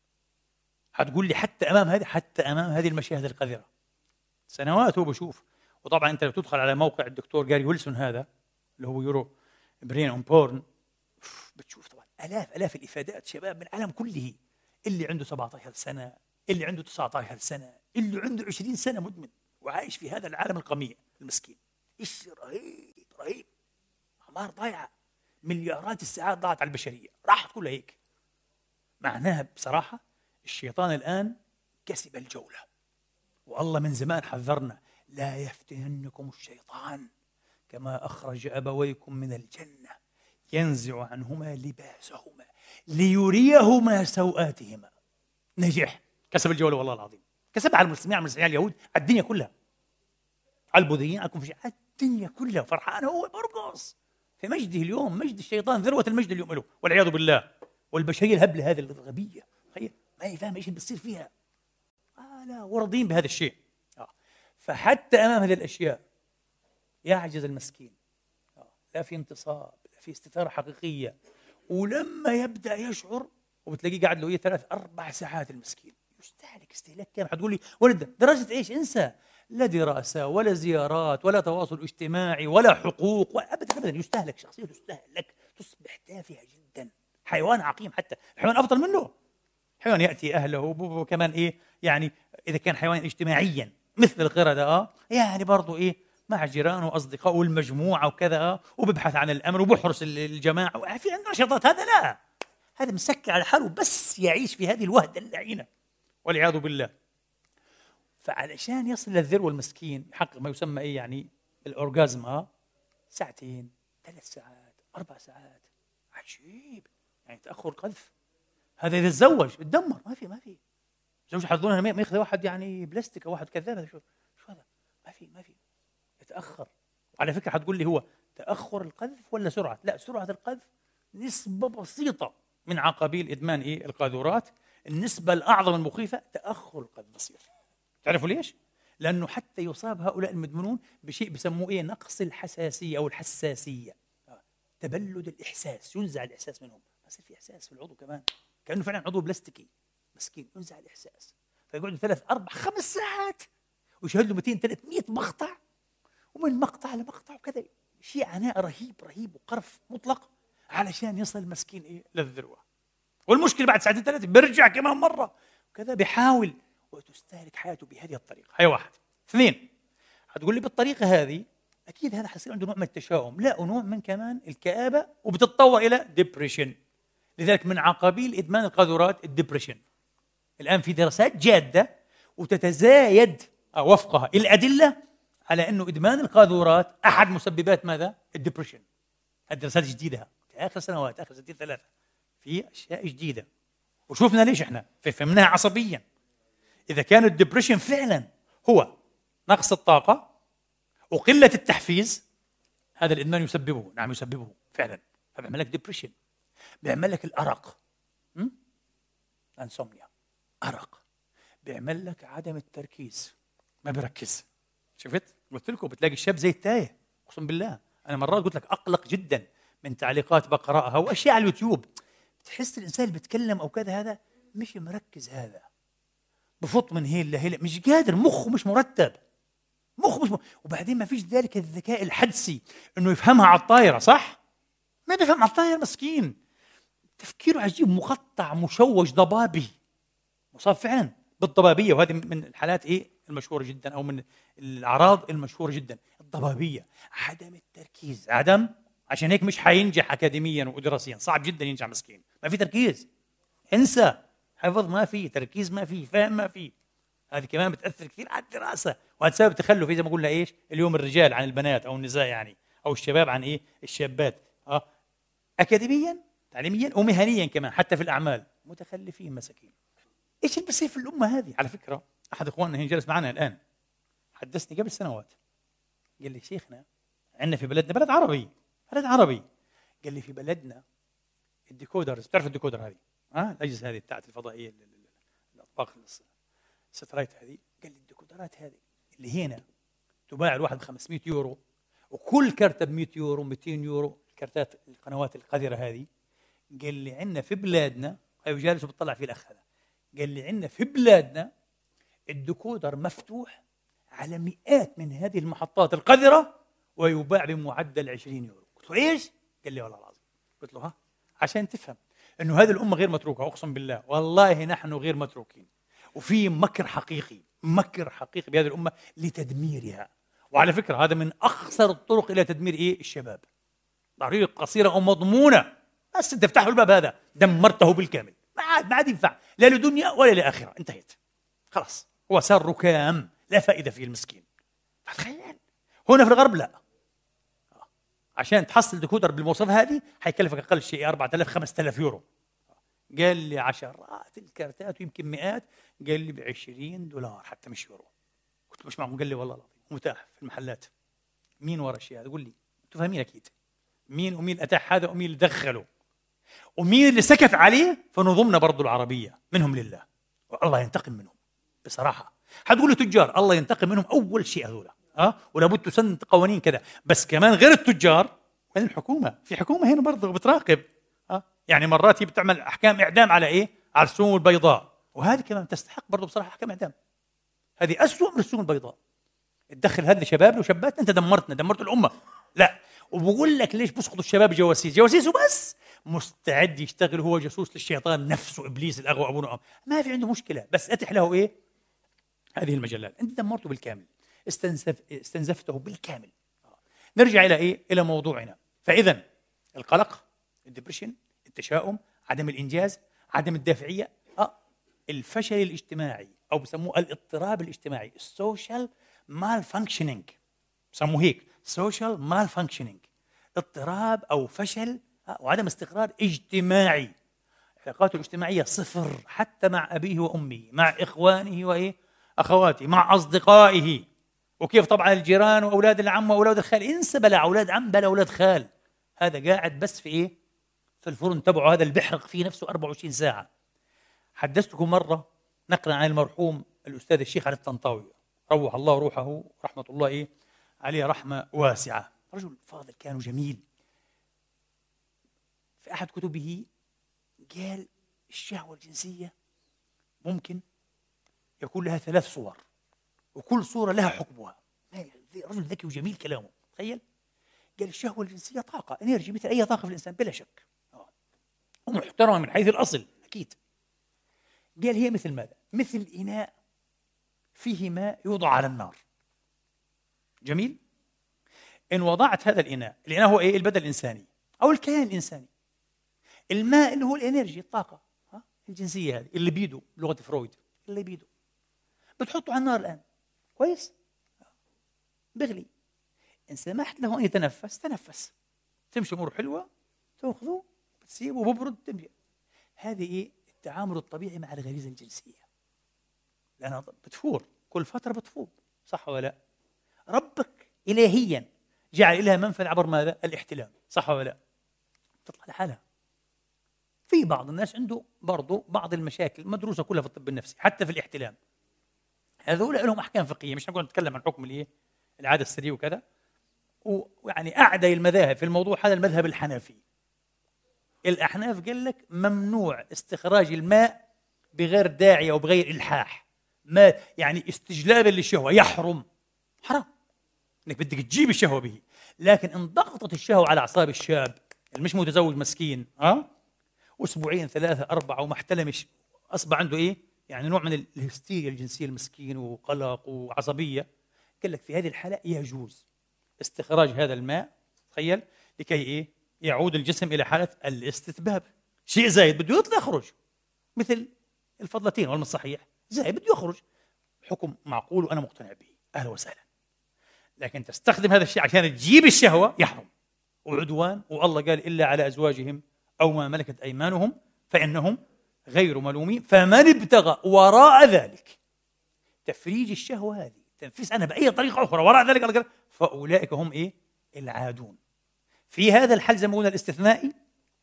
هتقول لي حتى أمام هذه حتى أمام هذه المشاهد القذرة. سنوات هو بشوف. وطبعا أنت لو تدخل على موقع الدكتور جاري ويلسون هذا اللي هو Your Brain on Porn بتشوف طبعا الاف آلاف الإفادات شباب من العالم كله. اللي عنده 17 سنة اللي عنده 19 سنة اللي عنده 20 سنة مدمن وعايش في هذا العالم القميء المسكين. إيش رهيب رهيب. اعمار ضايعة. مليارات الساعات ضاعت على البشرية. راحت كلها هيك. معناها بصراحة الشيطان الآن كسب الجولة. والله من زمان حذرنا. لا يفتننكم الشيطان كما أخرج أبويكم من الجنة. ينزع عنهما لباسهما ليريهما سوآتهما. نجح. كسب الجولة والله العظيم. كسب على المسلمين على المسيحيين اليهود على الدنيا كلها. على البوذيين على الكونفوشيين على الدنيا كلها. فرحان هو برقص. في مجده اليوم مجد الشيطان ذروة المجد اليوم له والعياذ بالله. والبشرية الهبلة هذه الغبية. ما هي فاهمة إيش اللي بتصير فيها؟ آه لا وراضين بهذا الشيء. فحتى أمام هذه الأشياء يعجز المسكين. لا في انتصاب لا في استثارة حقيقية. ولما يبدأ يشعر وبتلاقيه قاعد له إيه ثلاث أربع ساعات المسكين. يستهلك استهلاك كامل. حتقول لي ولد درجة إيش؟ انسى. لا دراسة ولا زيارات ولا تواصل اجتماعي ولا حقوق ابدا ابدا يستهلك شخصيته تستهلك تصبح تافهه جدا. حيوان عقيم حتى. الحيوان أفضل منه. حيوان يأتي أهله وكمان إيه يعني إذا كان حيوان اجتماعيا مثل القردة آه يعني برضه إيه مع جيرانه وأصدقائه والمجموعة وكذا آه وببحث عن الامن وبحرس الجماعة. في عنده نشاطات؟ هذا لا. هذا مسكر على حاله بس يعيش في هذه الوهدة اللعينة. والعياذ بالله. فعلشان يصل للذروه المسكين يحقق ما يسمى إيه يعني؟ الاورجازم آه ساعتين ثلاث ساعات أربع ساعات. عجيب. يعني تأخر قذف. هذا إذا تزوج اتدمر ما في ما في. زوج حظونا ما ياخذ واحد يعني بلاستيك أو واحد كذاب شو شو هذا؟ ما في ما في. يتأخر. وعلى فكرة حتقول لي هو تأخر القذف ولا سرعة؟ لا سرعة القذف نسبة بسيطة من عقابيل إدمان إيه؟ القاذورات. النسبة الأعظم المخيفة تأخر القذف بصير تعرفوا ليش؟ لأنه حتى يصاب هؤلاء المدمنون بشيء بسموه إيه؟ نقص الحساسية أو الحساسية. تبلد الإحساس ينزع الإحساس منهم. يصير في إحساس في العضو كمان. كأنه فعلا عضو بلاستيكي. مسكين ينزع الإحساس. فيقعدوا ثلاث أربع خمس ساعات ويشهد له 200 300 مقطع. ومن مقطع لمقطع وكذا. شيء عناء رهيب رهيب وقرف مطلق علشان يصل المسكين إيه؟ للذروة. والمشكلة بعد ساعتين ثلاثة بيرجع كمان مرة. وكذا بيحاول وتستهلك حياته بهذه الطريقة. هي واحد. اثنين هتقول لي بالطريقة هذه أكيد هذا حيصير عنده نوع من التشاؤم لا ونوع من كمان الكآبة وبتتطور إلى depression لذلك من عقابيل إدمان القاذورات ال depression الآن في دراسات جادة وتتزايد وفقها الأدلة على أنه إدمان القاذورات أحد مسببات ماذا؟ ال depression الدراسات جديدة. في آخر سنوات آخر سنتين ثلاثة. في أشياء جديدة. وشوفنا ليش إحنا. فهمناها عصبيا. إذا كان ال depression فعلا هو نقص الطاقة وقلة التحفيز هذا الادمان يسببه. نعم يسببه فعلا. فبيعمل لك depression بيعمل لك الأرق. انسومنيا أرق. بيعمل لك عدم التركيز. ما بيركز. شفت؟ قلت لكم بتلاقي الشاب زي التايه أقسم بالله. أنا مرات قلت لك أقلق جدا من تعليقات بقرأها وأشياء على اليوتيوب. تحس الإنسان اللي بيتكلم أو كذا هذا مش مركز هذا. بفط من هيل لهيل. مش قادر. مخه مش مرتب. مخه مش م... وبعدين ما فيش ذلك الذكاء الحدسي إنه يفهمها على الطايرة صح؟ ما بيفهم على الطايرة مسكين. تفكيره عجيب. مقطع مشوش ضبابي. مصاب فعلا بالضبابية. وهذه من الحالات إيه؟ المشهورة جدا أو من الأعراض المشهورة جدا. الضبابية. عدم التركيز. عدم؟ عشان هيك مش حينجح اكاديميا ودراسيا صعب جدا ينجح مسكين. ما في تركيز. انسى. حفظ ما في تركيز ما في فهم ما في هذه كمان بتأثر كثير على الدراسة وهذا سبب تخلف زي ما قلنا إيش؟ اليوم الرجال عن البنات أو النساء يعني أو الشباب عن إيه؟ الشابات. آه. اكاديميا تعليميا ومهنيا كمان حتى في الأعمال. متخلفين مساكين. إيش اللي بصير في الأمة هذه؟ على فكرة أحد إخواننا هنا جالس معنا الآن. حدثني قبل سنوات. قال لي شيخنا عندنا في بلدنا بلد عربي بلد عربي. قال لي في بلدنا ال decoders بتعرف ال decoder هذه؟ ها الأجهزة هذه بتاعت الفضائية الأطباق الستلايت هذه. قال لي الديكودرات هذه اللي هنا تباع الواحد ب 500 يورو وكل كرتة ب 100 يورو 200 يورو الكرتات القنوات القذرة هذه. قال لي عندنا في بلادنا هاي جالس وبتطلع فيه الأخ هذا. قال لي عندنا في بلادنا ال decoder مفتوح على مئات من هذه المحطات القذرة ويباع بمعدل 20 يورو. قلت له إيش؟ قال لي والله العظيم. قلت له ها عشان تفهم. إنه هذه الأمة غير متروكة أقسم بالله. والله نحن غير متروكين. وفي مكر حقيقي مكر حقيقي بهذه الأمة لتدميرها. وعلى فكرة هذا من اخسر الطرق إلى تدمير إيه؟ الشباب. طريق قصيرة ومضمونه بس تفتحوا الباب هذا. دمرته بالكامل. ما عاد ما عاد ينفع. لا لدنيا ولا لآخرة. انتهت خلاص. هو صار ركام لا فائدة فيه المسكين. تخيل. هنا في الغرب لا. عشان تحصل ديكودر بالمواصفات هذه حيكلفك أقل شيء 4000 5000 يورو. قال لي عشرات الكارتات ويمكن مئات قال لي ب 20 دولار حتى مش يورو. قلت مش معقول؟ قال لي والله العظيم. متاح في المحلات. مين ورا الشيء هذا؟ قول لي. أنتم فاهمين أكيد. مين ومين أتاح هذا ومين اللي دخله؟ ومين اللي سكت عليه؟ فنظمنا برضو العربية. منهم لله. والله ينتقم منهم. بصراحة. حتقولوا تجار الله ينتقم منهم أول شيء هذول ها أه؟ ولابد تسن قوانين كذا. بس كمان غير التجار وين الحكومة؟ في حكومة هنا برضه بتراقب. ها يعني مرات هي بتعمل أحكام إعدام على إيه؟ على السموم البيضاء. وهذه كمان تستحق برضه بصراحة أحكام إعدام. هذه أسوأ من السموم البيضاء. تدخل هذا شبابنا وشاباتنا أنت دمرتنا دمرت الأمة. لا. وبقول لك ليش بسقطوا الشباب جواسيس؟ جواسيس وبس مستعد يشتغل هو جاسوس للشيطان نفسه إبليس الأغوى ابونا ما في عنده مشكلة. بس أتح له إيه؟ هذه المجلات. أنت دمرته بالكامل. استنزف استنزفته بالكامل. نرجع إلى إيه؟ إلى موضوعنا. فاذا القلق ال depression التشاؤم عدم الإنجاز عدم الدافعية آه الفشل الاجتماعي أو بسموه الاضطراب الاجتماعي ال social malfunctioning بسموه هيك social malfunctioning اضطراب أو فشل وعدم استقرار اجتماعي. علاقاته الاجتماعية صفر حتى مع أبيه وأمه مع إخوانه وإيه؟ أخواته مع أصدقائه. وكيف طبعا الجيران وأولاد العم وأولاد الخال. انسى بلا أولاد عم بلا أولاد خال. هذا قاعد بس في إيه؟ في الفرن تبعه. هذا اللي بيحرق فيه نفسه 24 ساعة. حدثتكم مرة نقلا عن المرحوم الأستاذ الشيخ علي الطنطاوي. روح الله روحه رحمة الله إيه؟ عليه رحمة واسعة. رجل فاضل كان جميل. في أحد كتبه قال الشهوة الجنسية ممكن يكون لها ثلاث صور. وكل صورة لها حكمها. رجل ذكي وجميل كلامه. تخيل. قال الشهوة الجنسية طاقة. انرجي مثل أي طاقة في الإنسان بلا شك. ومحترمه من حيث الأصل. أكيد. قال هي مثل ماذا؟ مثل إناء فيه ماء يوضع على النار. جميل؟ إن وضعت هذا الإناء الإناء هو إيه؟ البدن الإنساني. أو الكيان الإنساني. الماء اللي هو الإنرجي الطاقة. ها؟ الجنسية هذه اللي بيده بلغة فرويد. اللي بيده. بتحطه على النار الآن. كويس؟ بغلي. إن سمحت له أن يتنفس تنفس. تمشي أمور حلوة تأخذه بتسيبه ببرد تمشي هذه إيه؟ التعامل الطبيعي مع الغريزة الجنسية. لانها بتفور. كل فترة بتفوض صح ولا لا؟ ربك الهيا جعل لها منفذ عبر ماذا؟ الاحتلام. صح ولا لا؟ تطلع لحالها. في بعض الناس عنده برضه بعض المشاكل مدروسه كلها في الطب النفسي حتى في الاحتلام. هذول لهم أحكام فقهية مش نقول نتكلم عن حكم الإيه؟ العادة السريه وكذا. ويعني أعدى المذاهب في الموضوع هذا المذهب الحنفي. الأحناف قال لك ممنوع استخراج الماء بغير داعي أو بغير إلحاح. ما يعني استجلابا للشهوة يحرم. حرام. إنك بدك تجيب الشهوة به. لكن إن ضغطت الشهوة على أعصاب الشاب اللي مش متزوج مسكين ها؟ أه؟ أسبوعين ثلاثة أربعة وما احتلمش اصبح عنده إيه؟ يعني نوع من الهستيريا الجنسية المسكين وقلق وعصبية. قال لك في هذه الحالة يجوز استخراج هذا الماء تخيل لكي إيه؟ يعود الجسم إلى حالة الاستتباب. شيء زايد بده يطلع يخرج. مثل الفضلتين والمن الصحيح زايد بده يخرج. حكم معقول وأنا مقتنع به. أهلا وسهلا. لكن تستخدم هذا الشيء عشان تجيب الشهوة يحرم. وعدوان والله قال إلا على أزواجهم أو ما ملكت أيمانهم فإنهم غير ملومين فمن ابتغى وراء ذلك تفريج الشهوة هذه تنفيس عنها بأي طريقة أخرى وراء ذلك فأولئك هم إيه؟ العادون. في هذا الحل زي ما قلنا الاستثنائي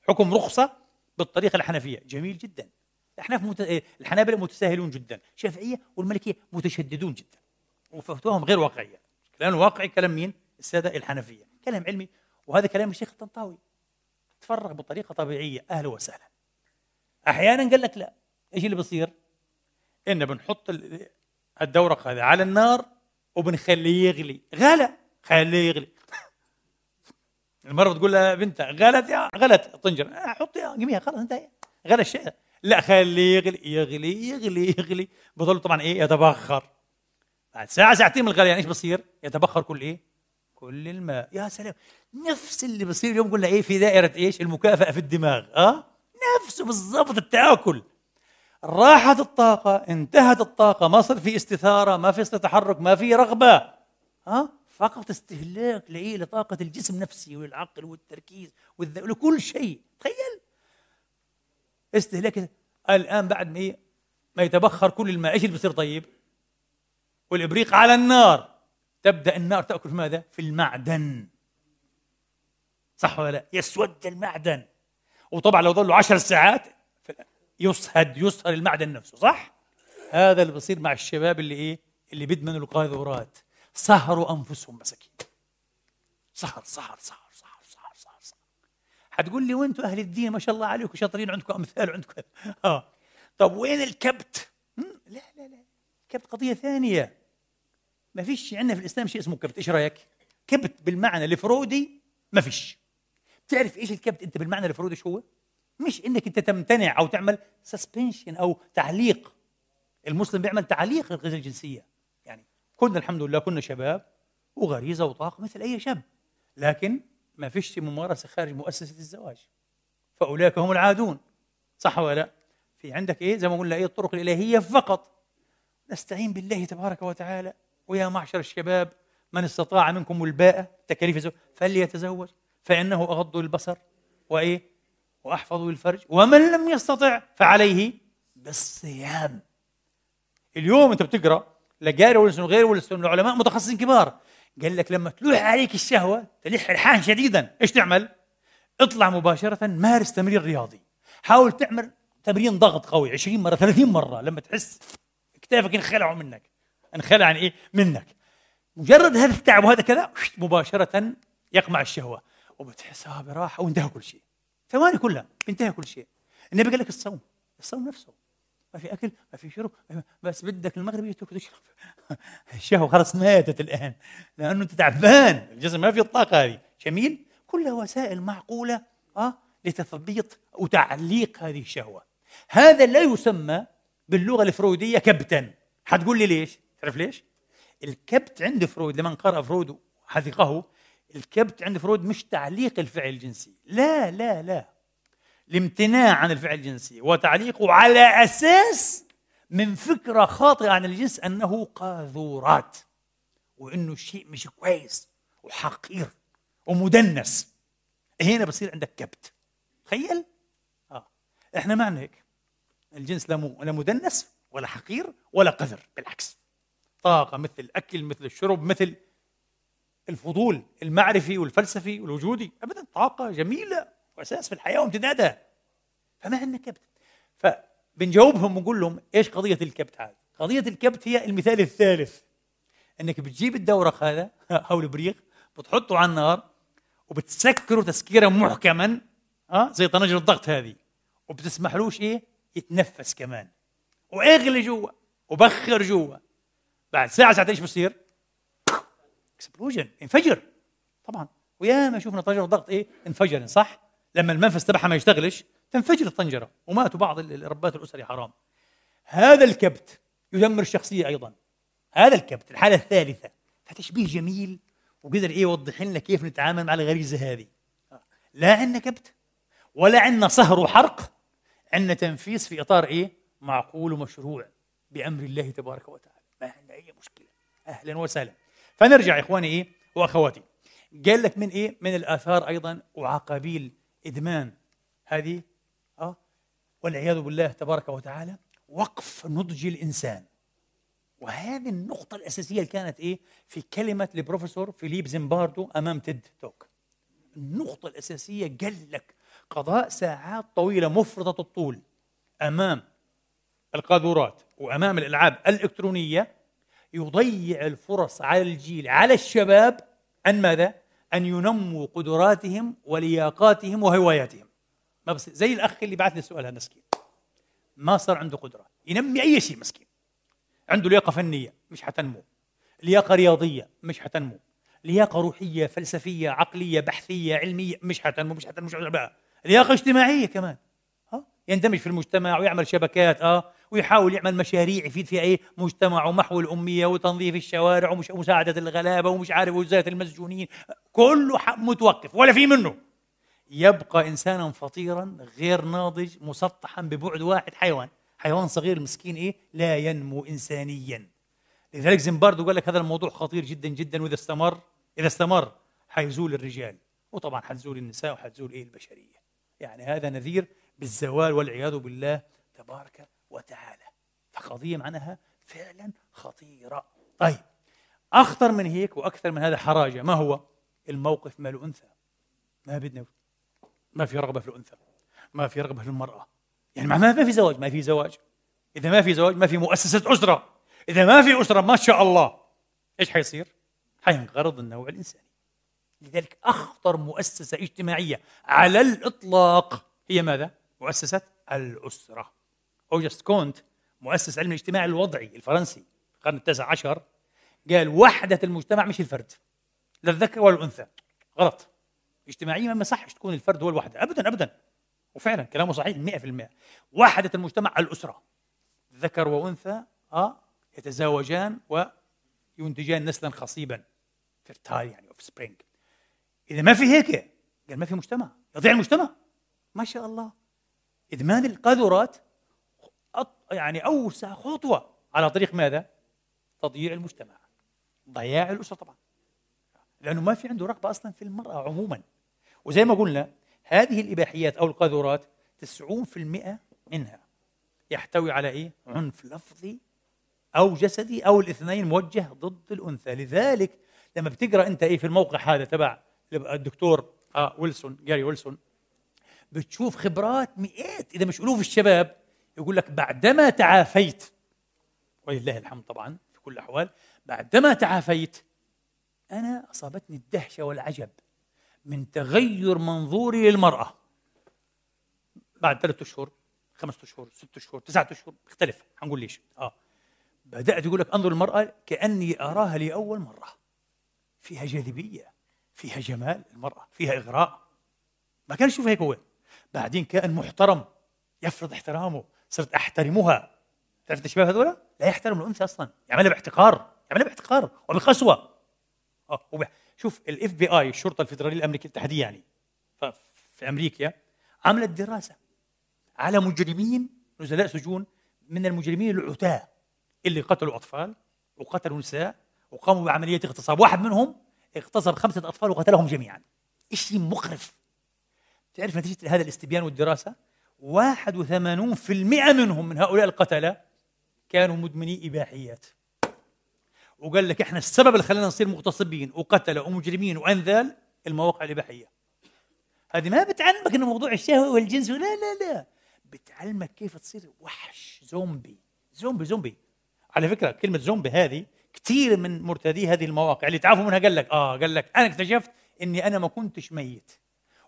حكم رخصة بالطريقة الحنفية. جميل جدا. الأحناف مت... الحنابلة متساهلون جدا الشافعية والملكية متشددون جدا وفتواهم غير واقعية. كلام واقعي كلام مين؟ السادة الحنفية. كلام علمي وهذا كلام الشيخ الطنطاوي. تفرغ بطريقة طبيعية أهلا وسهلا. أحيانا قال لك لا. إيش اللي بصير؟ إن بنحط الدورق هذا على النار وبنخليه يغلي. غلى. خليه يغلي. المرة بتقول لها بنتها غلت يا غلت. الطنجرة آه، حطي قميها خلاص انتهى. غلى الشيء. لا خليه يغلي. يغلي يغلي يغلي. بظل طبعا إيه؟ يتبخر. بعد ساعة ساعتين من الغليان إيش بصير؟ يتبخر كل إيه؟ كل الماء. يا سلام. نفس اللي بصير اليوم قلنا إيه؟ في دائرة إيش؟ المكافأة في الدماغ. آه؟ نفسه بالضبط التآكل راحت الطاقة انتهت الطاقة ما صار في استثارة ما في تحرك ما في رغبة ها؟ فقط استهلاك لطاقة الجسم نفسه والعقل والتركيز والذ... شيء تخيل استهلاك الآن بعد ما ما يتبخر كل الماء إيش اللي بصير طيب؟ والإبريق على النار تبدأ النار تأكل في ماذا؟ في المعدن صح ولا لا؟ يسود المعدن وطبعا لو ظلوا عشر ساعات يصهد يصهر المعدن نفسه صح؟ هذا اللي بصير مع الشباب اللي إيه؟ اللي بيدمنوا القاذورات سهروا أنفسهم مساكين. سهر سهر سهر سهر سهر سهر حتقول لي وأنتم أهل الدين ما شاء الله عليكم شاطرين عندكم أمثال وعندكم آه. طب وين الكبت؟ لا لا لا. الكبت قضية ثانية. ما فيش عندنا في الإسلام شيء اسمه كبت. إيش رأيك؟ كبت بالمعنى الفرودي ما فيش. بتعرف إيش الكبت أنت بالمعنى الفرودي شو هو؟ مش إنك أنت تمتنع أو تعمل suspension أو تعليق. المسلم بيعمل تعليق الغريزه الجنسية. يعني كنا الحمد لله كنا شباب وغريزة وطاقة مثل أي شاب. لكن ما فيش ممارسة خارج مؤسسة الزواج. فأولئك هم العادون. صح ولا لا؟ في عندك إيه؟ زي ما قلنا إيه؟ الطرق الإلهية فقط. نستعين بالله تبارك وتعالى. ويا معشر الشباب من استطاع منكم الباءة تكاليف الزواج. فليتزوج. فإنه أغض البصر وإيه؟ وأحفظ الفرج. ومن لم يستطع فعليه بالصيام. اليوم أنت بتقرأ لقاري ولا غير ولا العلماء متخصصين كبار. قال لك لما تلوح عليك الشهوة تلح الحان شديدا. إيش تعمل؟ اطلع مباشرة مارس تمرين رياضي. حاول تعمل تمرين ضغط قوي 20 مرة 30 مرة. لما تحس كتافك انخلعوا منك. انخلع عن إيه؟ منك. مجرد هذا التعب وهذا كذا مباشرة يقمع الشهوة. وبتحسها براحة وانتهى كل شيء. ثواني كلها انتهى كل شيء. النبي قال لك الصوم الصوم نفسه. ما في أكل ما في شرب بس بدك المغرب تاكل تشرب. الشهوة خلاص ماتت الآن لأنه أنت تعبان. الجسم ما في الطاقة هذه. جميل؟ كلها وسائل معقولة آه لتثبيط وتعليق هذه الشهوة. هذا لا يسمى باللغة الفرويدية كبتا. حتقول لي ليش؟ تعرف ليش؟ الكبت عند فرويد لمن قرأ فرويد حذقه الكبت عند فرويد مش تعليق الفعل الجنسي. لا لا لا. الامتناع عن الفعل الجنسي وتعليقه على أساس من فكرة خاطئة عن الجنس أنه قاذورات وأنه شيء مش كويس وحقير ومدنس. هنا بصير عندك كبت. تخيل؟ آه. إحنا ما عندنا هيك. الجنس لا مدنس ولا حقير ولا قذر بالعكس. طاقة مثل الأكل مثل الشرب مثل الفضول المعرفي والفلسفي والوجودي أبدا طاقة جميلة وأساس في الحياة وامتدادها. فما عندنا كبت؟ فبنجاوبهم ونقول لهم إيش قضية الكبت هذا قضية الكبت هي المثال الثالث. إنك بتجيب الدورق هذا أو البريق بتحطه على النار وبتسكره تسكيرا محكما آه زي طنجره الضغط هذه. وبتسمحلوش إيه؟ يتنفس كمان. وأغلي جوا وبخر جوا. بعد ساعة ساعتين إيش بصير؟ اكسبلوجن انفجر. طبعا. وياما شفنا طنجره ضغط إيه؟ انفجر صح؟ لما المنفذ تبعها ما يشتغلش تنفجر الطنجرة. وماتوا بعض الربات الاسري حرام. هذا الكبت يدمر الشخصية أيضا. هذا الكبت الحالة الثالثة. فتشبيه جميل وقدر إيه يوضح لنا كيف نتعامل مع الغريزة هذه. لا عندنا كبت ولا عندنا صهر وحرق. عندنا تنفيذ في إطار إيه؟ معقول ومشروع بأمر الله تبارك وتعالى. ما عندنا أي مشكلة. أهلا وسهلا. فنرجع يا إخواني إيه وأخواتي قال لك من إيه من الآثار أيضا وعقابيل إدمان هذه آه والعياذ بالله تبارك وتعالى وقف نضج الإنسان وهذه النقطة الأساسية اللي كانت إيه؟ في كلمة البروفيسور فيليب زيمباردو أمام تيد توك. النقطة الأساسية قال لك قضاء ساعات طويلة مفرطة الطول أمام القاذورات وأمام الألعاب الإلكترونية يضيع الفرص على الجيل على الشباب ان ماذا؟ أن ينموا قدراتهم ولياقاتهم وهواياتهم. ما بس زي الأخ اللي بعث لي السؤال هذا مسكين. ما صار عنده قدرة. ينمي أي شيء مسكين. عنده لياقة فنية مش حتنمو. لياقة رياضية مش حتنمو. لياقة روحية فلسفية عقلية بحثية علمية مش حتنمو مش حتنمو مش حتنمو. لياقة اجتماعية كمان. ها؟ يندمج في المجتمع ويعمل شبكات آه ويحاول يعمل مشاريع يفيد فيها اي مجتمع ومحو الأمية وتنظيف الشوارع ومساعدة الغلابة ومش عارف وزارة المسجونين. كله متوقف ولا في منه. يبقى إنسانا فطيرا غير ناضج مسطحا ببعد واحد حيوان. حيوان صغير مسكين إيه؟ لا ينمو انسانيا. لذلك زمباردو قال لك هذا الموضوع خطير جدا جدا وإذا استمر إذا استمر حيزول الرجال. وطبعا حتزول النساء وحتزول إيه؟ البشرية. يعني هذا نذير بالزوال والعياذ بالله. تبارك وتعالى. فقضية معناها فعلا خطيرة. طيب أخطر من هيك وأكثر من هذا حراجة ما هو؟ الموقف مال الأنثى. ما بدنا ما في رغبة في الأنثى. ما في رغبة في المرأة. يعني ما في زواج ما في زواج. إذا ما في زواج ما في مؤسسة أسرة. إذا ما في أسرة ما شاء الله. إيش حيصير؟ حينقرض النوع الإنساني. لذلك أخطر مؤسسة اجتماعية على الإطلاق هي ماذا؟ مؤسسة الأسرة. أوجست كونت مؤسس علم الاجتماع الوضعي الفرنسي في القرن التاسع عشر قال وحدة المجتمع مش الفرد لا الذكر ولا الأنثى. غلط. اجتماعيا ما صحش تكون الفرد هو الوحدة. أبدا أبدا. وفعلا كلامه صحيح 100% وحدة المجتمع الأسرة. ذكر وأنثى آه يتزاوجان وينتجان نسلا خصيبا. fertile يعني offspring إذا ما في هيك قال ما في مجتمع. يضيع المجتمع. ما شاء الله. إدمان القاذورات يعني أوسع خطوة على طريق ماذا؟ تضييع المجتمع ضياع الأسرة طبعا لأنه ما في عنده رغبة أصلا في المرأة عموما وزي ما قلنا هذه الإباحيات أو القاذورات 90% منها يحتوي على إيه؟ عنف لفظي أو جسدي أو الاثنين موجه ضد الأنثى لذلك لما بتقرأ أنت إيه في الموقع هذا تبع الدكتور آه ويلسون جاري ويلسون بتشوف خبرات مئات إذا مش ألوف الشباب يقول لك بعدما تعافيت ولله الحمد طبعا في كل الأحوال بعدما تعافيت أنا أصابتني الدهشة والعجب من تغير منظوري للمرأة. بعد ثلاثة أشهر خمسة أشهر ستة أشهر تسعة أشهر بيختلف حنقول ليش؟ آه. بدأت يقول لك أنظر المرأة كأني أراها لأول مرة. فيها جاذبية فيها جمال المرأة فيها إغراء. ما كان يشوف هيك هو. بعدين كائن محترم يفرض احترامه صرت أحترمها. تعرف الشباب هذول لا يحترم الأنثى أصلا. يعملها باحتقار. يعملها باحتقار. وبقسوه آه وب... شوف الاف بي اي الشرطة الفدراليه الأمريكية التحديديه يعني. في أمريكا عملت دراسة على مجرمين نزلاء سجون من المجرمين العتاة اللي قتلوا أطفال وقتلوا نساء وقاموا بعملية اغتصاب. واحد منهم اغتصب خمسة أطفال وقتلهم جميعا. شيء مقرف؟ تعرف نتيجة هذا الاستبيان والدراسة؟ 81% منهم من هؤلاء القتلة كانوا مدمني إباحيات. وقال لك إحنا السبب اللي خلانا نصير مغتصبين وقتلة ومجرمين وأنذال المواقع الإباحية. هذه ما بتعلمك انه موضوع الشهوة والجنس لا لا لا. بتعلمك كيف تصير وحش. زومبي. زومبي زومبي. على فكرة كلمة زومبي هذه كثير من مرتدي هذه المواقع اللي تعافوا منها قال لك آه قال لك أنا اكتشفت إني أنا ما كنتش ميت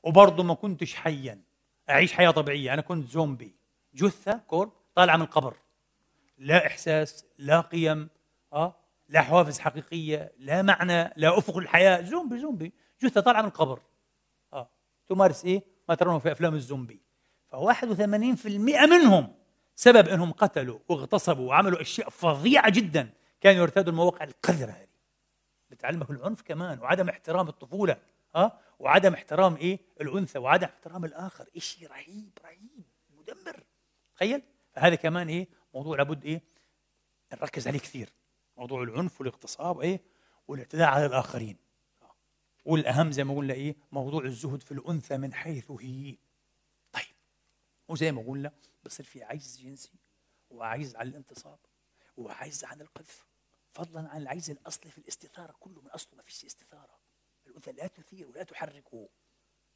وبرضه ما كنتش حيا. أعيش حياة طبيعية. أنا كنت زومبي. جثة corpse طالعة من القبر. لا إحساس لا قيم آه لا حوافز حقيقية لا معنى لا أفق الحياة زومبي زومبي. جثة طالعة من القبر. آه. تمارس إيه؟ ما ترونه في أفلام الزومبي. ف81% منهم سبب إنهم قتلوا واغتصبوا وعملوا أشياء فظيعة جدا كانوا يرتادوا المواقع القذرة هذه. بتعلمك العنف كمان وعدم احترام الطفولة. ها وعدم احترام إيه؟ الأنثى وعدم احترام الآخر. شيء رهيب رهيب مدمر. تخيل؟ هذا كمان إيه؟ موضوع لابد إيه؟ نركز عليه كثير. موضوع العنف والاغتصاب إيه؟ والاعتداء على الآخرين. والأهم زي ما قلنا إيه؟ موضوع الزهد في الأنثى من حيث هي. طيب وزي ما قلنا بصير في عجز جنسي وعجز عن الانتصاب وعجز عن القذف. فضلا عن العجز الأصلي في الاستثارة كله من أصله ما فيش استثارة. الانثى لا تثير ولا تحركه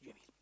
جميل.